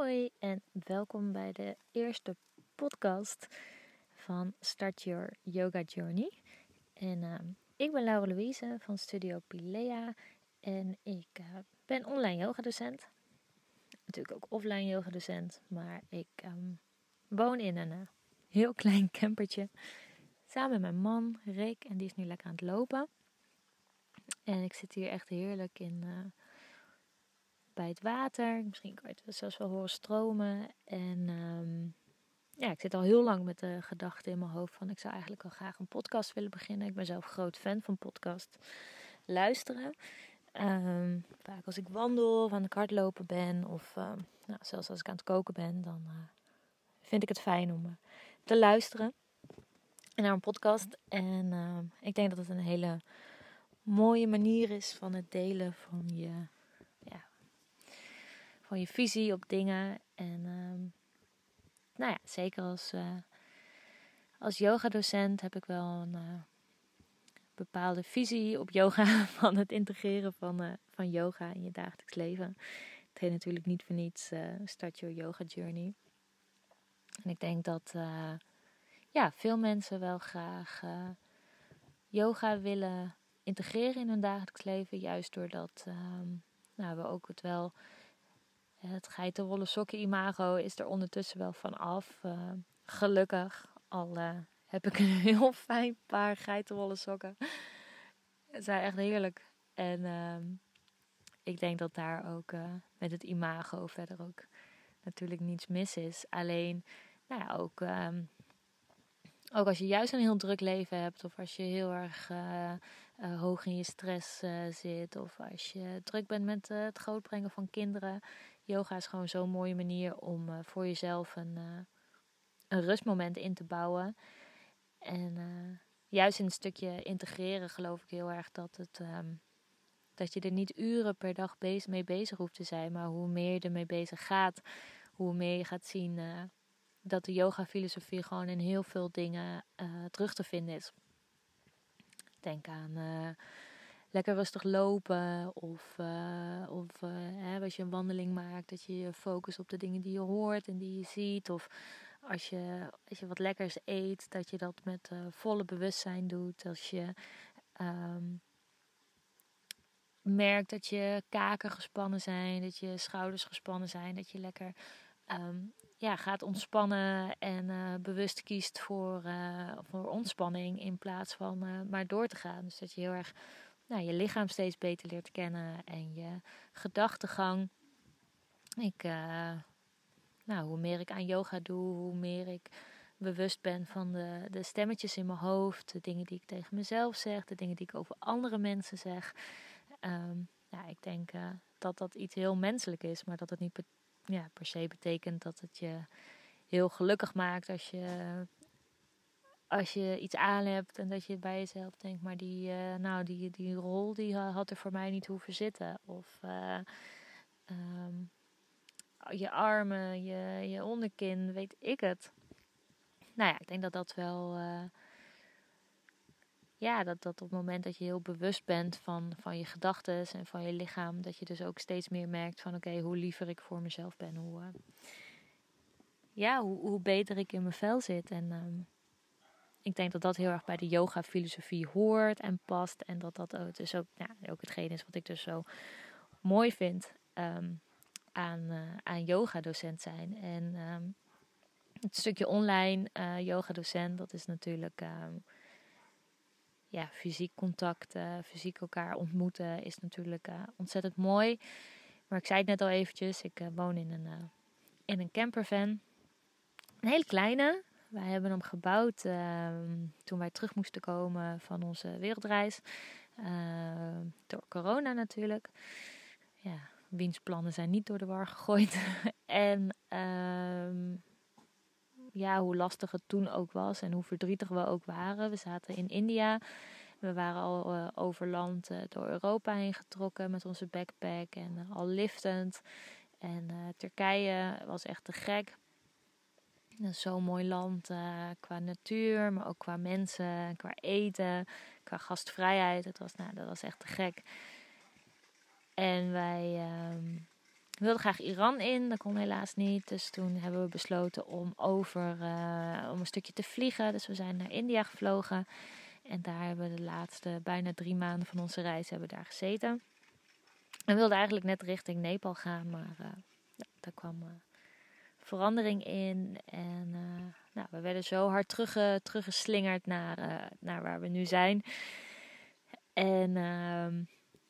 Hoi en welkom bij de eerste podcast van Start Your Yoga Journey. En uh, ik ben Laura Louise van Studio Pilea en ik uh, ben online yogadocent. Natuurlijk ook offline yogadocent, maar ik um, woon in een uh, heel klein campertje samen met mijn man Rick en die is nu lekker aan het lopen. En ik zit hier echt heerlijk in bij het water. Misschien kan je het zelfs wel horen stromen. En um, ja, ik zit al heel lang met de gedachte in mijn hoofd van ik zou eigenlijk wel graag een podcast willen beginnen. Ik ben zelf groot fan van podcast luisteren. Um, vaak als ik wandel of aan het hardlopen ben of uh, nou, zelfs als ik aan het koken ben, dan uh, vind ik het fijn om uh, te luisteren naar een podcast. En ik denk dat het een hele mooie manier is van het delen van je van je visie op dingen. En um, nou ja, zeker als, uh, als yogadocent heb ik wel een uh, bepaalde visie op yoga van het integreren van, uh, van yoga in je dagelijks leven. Het heet natuurlijk niet voor niets Start Your Yoga Journey. En ik denk dat ja, veel mensen wel graag yoga willen integreren in hun dagelijks leven. Juist doordat um, nou, we ook het wel het geitenwolle sokken imago is er ondertussen wel van af. Uh, gelukkig. Al uh, heb ik een heel fijn paar geitenwolle sokken. Ze zijn echt heerlijk. En uh, ik denk dat daar ook uh, met het imago verder ook natuurlijk niets mis is. Alleen, nou ja, ook, ehm, ook als je juist een heel druk leven hebt. Of als je heel erg hoog in je stress zit. Of als je druk bent met het grootbrengen van kinderen yoga is gewoon zo'n mooie manier om uh, voor jezelf een, uh, een rustmoment in te bouwen. En uh, juist in het stukje integreren geloof ik heel erg dat, het, um, dat je er niet uren per dag mee bezig hoeft te zijn. Maar hoe meer je ermee bezig gaat, hoe meer je gaat zien dat de yoga-filosofie gewoon in heel veel dingen terug te vinden is. Denk aan lekker rustig lopen. Of, uh, of uh, hè, als je een wandeling maakt, dat je je focust op de dingen die je hoort en die je ziet. Of als je, als je wat lekkers eet, dat je dat met uh, volle bewustzijn doet. Als je um, merkt dat je kaken gespannen zijn, dat je schouders gespannen zijn, dat je lekker um, ja, gaat ontspannen en bewust kiest voor, voor ontspanning in plaats van maar door te gaan. Dus dat je heel erg nou, je lichaam steeds beter leert kennen en je gedachtegang. Ik, uh, nou, hoe meer ik aan yoga doe, hoe meer ik bewust ben van de, de stemmetjes in mijn hoofd, de dingen die ik tegen mezelf zeg, de dingen die ik over andere mensen zeg. Um, ja, ik denk uh, dat dat iets heel menselijk is, maar dat het niet ja, per se betekent dat het je heel gelukkig maakt als je als je iets aan hebt en dat je bij jezelf denkt, maar die, uh, nou, die, die rol die had er voor mij niet hoeven zitten. Of uh, um, je armen, je, je onderkin, weet ik het. Nou ja, ik denk dat dat wel. Uh, ja, dat, dat op het moment dat je heel bewust bent van, van je gedachten en van je lichaam, dat je dus ook steeds meer merkt van oké, hoe liever ik voor mezelf ben, hoe, ja, hoe, hoe beter ik in mijn vel zit. En um, ik denk dat dat heel erg bij de yoga-filosofie hoort en past. En dat dat ook, dus ook, ja, ook hetgeen is wat ik dus zo mooi vind um, aan, uh, aan yoga-docent zijn. En um, het stukje online uh, yoga-docent, dat is natuurlijk um, ja, fysiek contact, uh, fysiek elkaar ontmoeten, is natuurlijk ontzettend mooi. Maar ik zei het net al eventjes, ik woon in een, in een campervan. Een hele kleine, wij hebben hem gebouwd uh, toen wij terug moesten komen van onze wereldreis. Uh, door corona natuurlijk. Ja, wiens plannen zijn niet door de war gegooid. en uh, ja, hoe lastig het toen ook was en hoe verdrietig we ook waren. We zaten in India. We waren al uh, over land uh, door Europa heen getrokken met onze backpack en uh, al liftend. En Turkije was echt te gek. Zo'n mooi land uh, qua natuur, maar ook qua mensen, qua eten, qua gastvrijheid. Het was, nou, dat was echt te gek. En wij we wilden graag Iran in, dat kon helaas niet. Dus toen hebben we besloten om over om een stukje te vliegen. Dus we zijn naar India gevlogen. En daar hebben we de laatste bijna drie maanden van onze reis hebben daar gezeten. We wilden eigenlijk net richting Nepal gaan, maar ja, daar kwam verandering in. En uh, nou, we werden zo hard terugge, teruggeslingerd naar, uh, naar waar we nu zijn. En uh,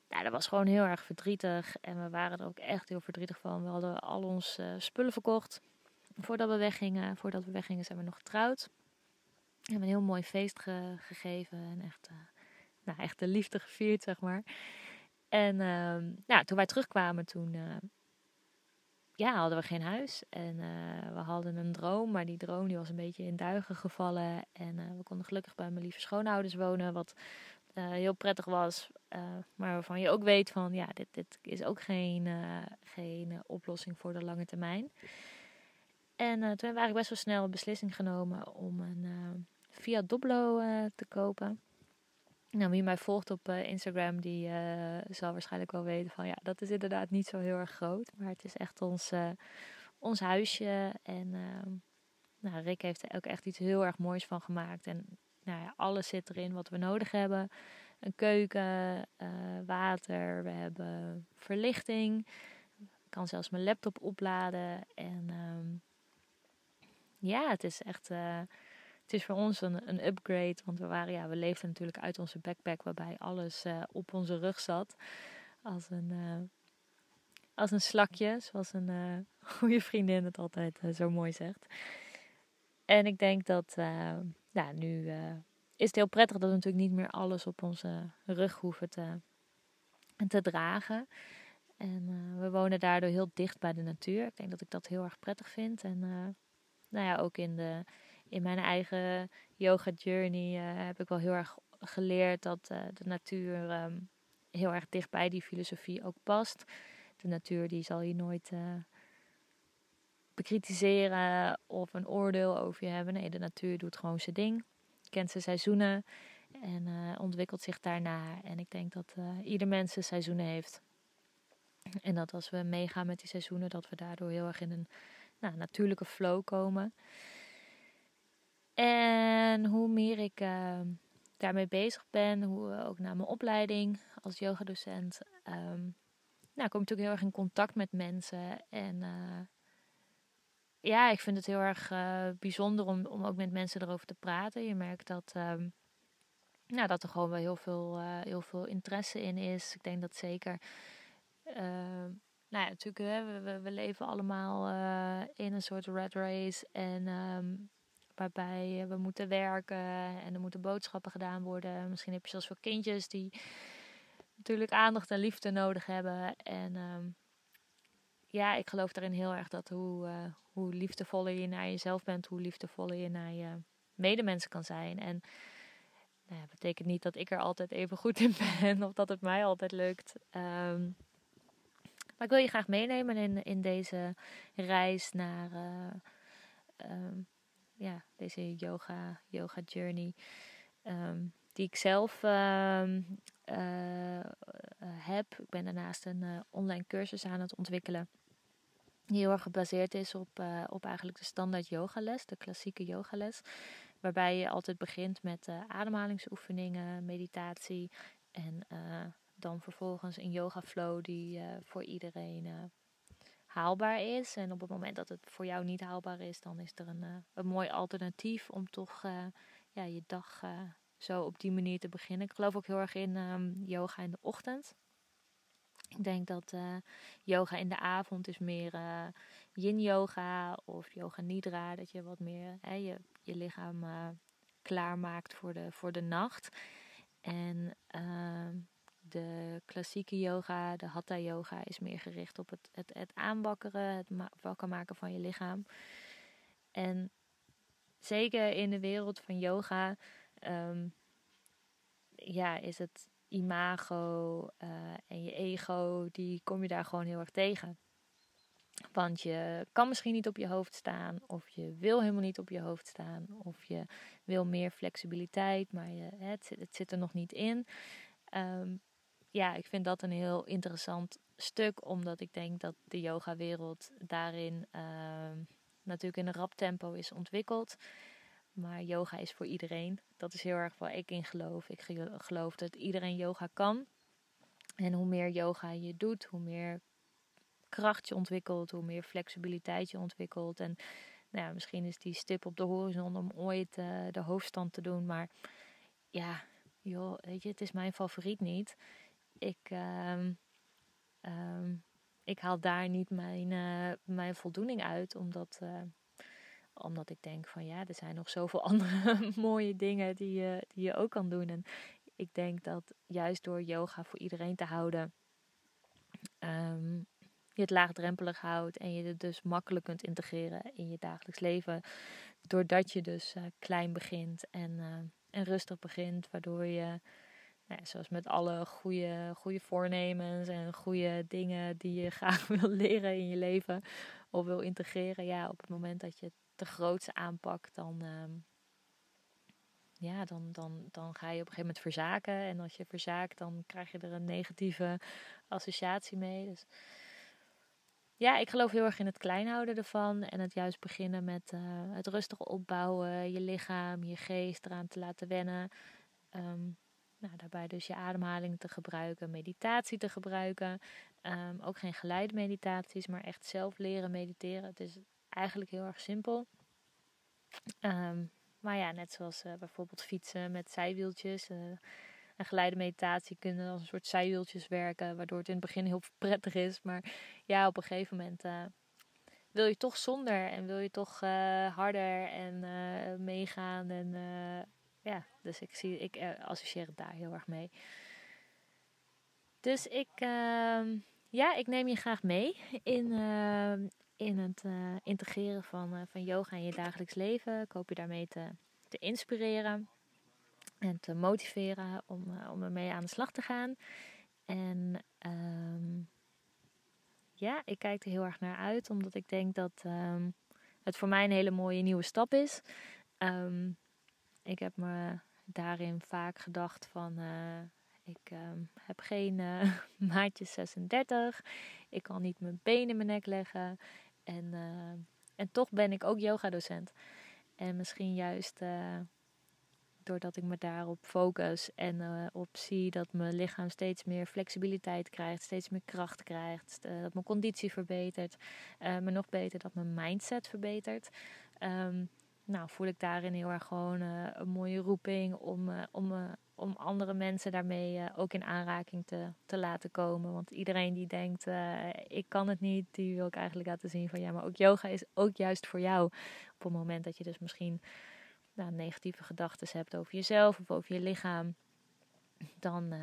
ja, dat was gewoon heel erg verdrietig. En we waren er ook echt heel verdrietig van. We hadden al onze spullen verkocht. Voordat we weggingen, voordat we weggingen zijn we nog getrouwd. We hebben een heel mooi feest ge gegeven. En echt, nou, echt de liefde gevierd, zeg maar. En ehm, ja, toen wij terugkwamen, toen ja, hadden we geen huis. En uh, we hadden een droom, maar die droom die was een beetje in duigen gevallen. En uh, we konden gelukkig bij mijn lieve schoonouders wonen, wat uh, heel prettig was. maar waarvan je ook weet van, ja, dit, dit is ook geen, geen oplossing voor de lange termijn. En toen hebben we eigenlijk best wel snel een beslissing genomen om een Fiat Doblo te kopen. Nou, wie mij volgt op uh, Instagram, die uh, zal waarschijnlijk wel weten van ja, dat is inderdaad niet zo heel erg groot. Maar het is echt ons, uh, ons huisje. En ehm, nou, Rick heeft er ook echt iets heel erg moois van gemaakt. En nou ja, alles zit erin wat we nodig hebben. Een keuken, water, we hebben verlichting. Ik kan zelfs mijn laptop opladen. En um, ja, het is echt het is voor ons een, een upgrade. Want we waren, ja, we leefden natuurlijk uit onze backpack waarbij alles uh, op onze rug zat. Als een, uh, als een slakje, zoals een uh, goede vriendin het altijd zo mooi zegt. En ik denk dat, nou, nu is het heel prettig dat we natuurlijk niet meer alles op onze rug hoeven te, te dragen. En we wonen daardoor heel dicht bij de natuur. Ik denk dat ik dat heel erg prettig vind. En nou ja, ook in de in mijn eigen yoga journey uh, heb ik wel heel erg geleerd dat uh, de natuur um, heel erg dicht bij die filosofie ook past. De natuur die zal je nooit uh, bekritiseren of een oordeel over je hebben. Nee, de natuur doet gewoon zijn ding. Kent zijn seizoenen en ontwikkelt zich daarna. En ik denk dat ieder mens zijn seizoenen heeft. En dat als we meegaan met die seizoenen, dat we daardoor heel erg in een nou, natuurlijke flow komen. En hoe meer ik uh, daarmee bezig ben, hoe ook naar mijn opleiding als yogadocent, um, nou, kom ik natuurlijk heel erg in contact met mensen. En uh, ja, ik vind het heel erg uh, bijzonder om, om ook met mensen erover te praten. Je merkt dat, um, nou, dat er gewoon wel heel veel, heel veel interesse in is. Ik denk dat zeker. nou ja, natuurlijk, we, we, leven allemaal in een soort red race. En waarbij we moeten werken en er moeten boodschappen gedaan worden. Misschien heb je zelfs wel kindjes die natuurlijk aandacht en liefde nodig hebben. En um, ja, ik geloof daarin heel erg dat hoe, uh, hoe liefdevoller je naar jezelf bent, hoe liefdevoller je naar je medemensen kan zijn. En nou ja, betekent niet dat ik er altijd even goed in ben of dat het mij altijd lukt. Um, maar ik wil je graag meenemen in, in deze reis naar uh, um, ja, deze yoga, yoga journey. Ehm, die ik zelf ehm, eh, eh, heb. Ik ben daarnaast een uh, online cursus aan het ontwikkelen. Die heel erg gebaseerd is op, op eigenlijk de standaard yogales, de klassieke yogales. Waarbij je altijd begint met ademhalingsoefeningen, meditatie. En dan vervolgens een yoga flow die voor iedereen haalbaar is. En op het moment dat het voor jou niet haalbaar is, dan is er een, uh, een mooi alternatief om toch uh, ja, je dag uh, zo op die manier te beginnen. Ik geloof ook heel erg in um, yoga in de ochtend. Ik denk dat yoga in de avond is meer yin yoga of yoga nidra. Dat je wat meer hè, je, je lichaam klaarmaakt voor de, voor de nacht. En ehm, de klassieke yoga, de hatha yoga, is meer gericht op het, het, het aanbakkeren, het wakker maken van je lichaam. En zeker in de wereld van yoga, ehm, ja, is het imago uh, en je ego, die kom je daar gewoon heel erg tegen. Want je kan misschien niet op je hoofd staan, of je wil helemaal niet op je hoofd staan, of je wil meer flexibiliteit, maar je, het, het zit er nog niet in. Um, ja, ik vind dat een heel interessant stuk, omdat ik denk dat de yoga-wereld daarin ehm, natuurlijk in een rap tempo is ontwikkeld. Maar yoga is voor iedereen. Dat is heel erg waar ik in geloof. Ik geloof dat iedereen yoga kan. En hoe meer yoga je doet, hoe meer kracht je ontwikkelt, hoe meer flexibiliteit je ontwikkelt. En nou ja, misschien is die stip op de horizon om ooit uh, de hoofdstand te doen. Maar ja, joh, weet je, het is mijn favoriet niet. Ik, um, um, ik haal daar niet mijn, uh, mijn voldoening uit, omdat, uh, omdat ik denk van ja, er zijn nog zoveel andere mooie dingen die je, die je ook kan doen. En ik denk dat juist door yoga voor iedereen te houden, um, je het laagdrempelig houdt en je het dus makkelijk kunt integreren in je dagelijks leven. Doordat je dus uh, klein begint en, en rustig begint, waardoor je, nou zoals met alle goede, goede voornemens en goede dingen die je graag wil leren in je leven of wil integreren, ja, op het moment dat je het te groots aanpakt, dan, uh, ja, dan, dan, dan ga je op een gegeven moment verzaken. En als je verzaakt, dan krijg je er een negatieve associatie mee. Dus ja, ik geloof heel erg in het klein houden ervan. En het juist beginnen met uh, het rustig opbouwen, je lichaam, je geest eraan te laten wennen. Um, nou, daarbij dus je ademhaling te gebruiken, meditatie te gebruiken. Um, ook geen geleidmeditaties, maar echt zelf leren mediteren. Het is eigenlijk heel erg simpel. Um, maar ja, net zoals uh, bijvoorbeeld fietsen met zijwieltjes. Uh, en geleide meditatie kunnen als een soort zijwieltjes werken, waardoor het in het begin heel prettig is. Maar ja, op een gegeven moment uh, wil je toch zonder en wil je toch harder en meegaan. En ja, dus ik, zie, ik associeer het daar heel erg mee. Dus ik, ehm, ja, ik neem je graag mee in, in het integreren van, van yoga in je dagelijks leven. Ik hoop je daarmee te, te inspireren en te motiveren om, om ermee aan de slag te gaan. En um, ja, ik kijk er heel erg naar uit, omdat ik denk dat het voor mij een hele mooie nieuwe stap is. Um, ik heb me daarin vaak gedacht van, uh, ik heb geen uh, maatje 36, ik kan niet mijn benen in mijn nek leggen en, en toch ben ik ook yoga docent. En misschien juist doordat ik me daarop focus en op zie dat mijn lichaam steeds meer flexibiliteit krijgt, steeds meer kracht krijgt, dat mijn conditie verbetert, maar nog beter dat mijn mindset verbetert. Um, nou, voel ik daarin heel erg gewoon een mooie roeping om, om, om andere mensen daarmee ook in aanraking te, te laten komen. Want iedereen die denkt, ik kan het niet, die wil ik eigenlijk laten zien van ja, maar ook yoga is ook juist voor jou. Op het moment dat je dus misschien nou, negatieve gedachten hebt over jezelf of over je lichaam, dan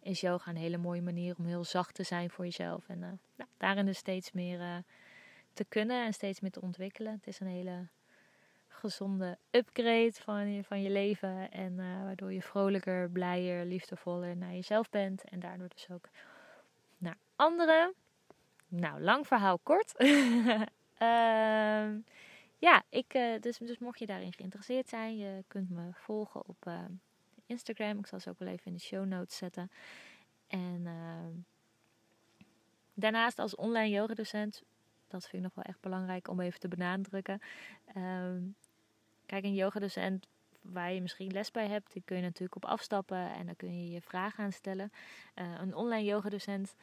is yoga een hele mooie manier om heel zacht te zijn voor jezelf. En nou, daarin dus steeds meer te kunnen en steeds meer te ontwikkelen. Het is een hele gezonde upgrade van je, van je leven. En waardoor je vrolijker, blijer, liefdevoller naar jezelf bent. En daardoor dus ook naar anderen. Nou, lang verhaal kort. uh, ja, ik, uh, dus, dus mocht je daarin geïnteresseerd zijn, je kunt me volgen op uh, Instagram. Ik zal ze ook wel even in de show notes zetten. En uh, daarnaast als online yoga docent, dat vind ik nog wel echt belangrijk om even te benadrukken. Ehm, kijk, een yoga docent waar je misschien les bij hebt, die kun je natuurlijk op afstappen en dan kun je je vragen aan stellen. een online yoga docent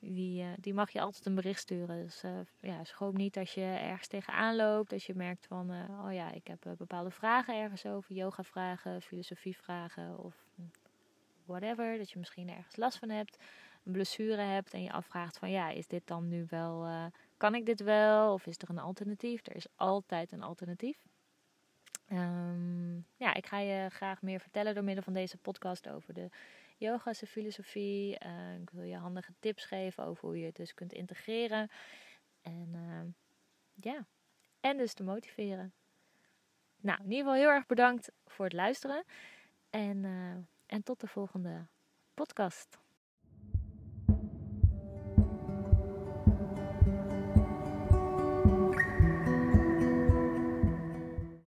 die, uh, die mag je altijd een bericht sturen. Dus uh, ja, schroom niet als je ergens tegenaan loopt. Als je merkt van, uh, oh ja, ik heb bepaalde vragen ergens over. Yoga vragen, filosofie vragen of whatever. Dat je misschien ergens last van hebt. Een blessure hebt en je afvraagt van, ja, is dit dan nu wel... kan ik dit wel? Of is er een alternatief? Er is altijd een alternatief. Um, ja, ik ga je graag meer vertellen door middel van deze podcast over de yoga is filosofie. Uh, ik wil je handige tips geven over hoe je het dus kunt integreren. En uh, ja, en dus te motiveren. Nou, in ieder geval heel erg bedankt voor het luisteren. En, uh, en tot de volgende podcast.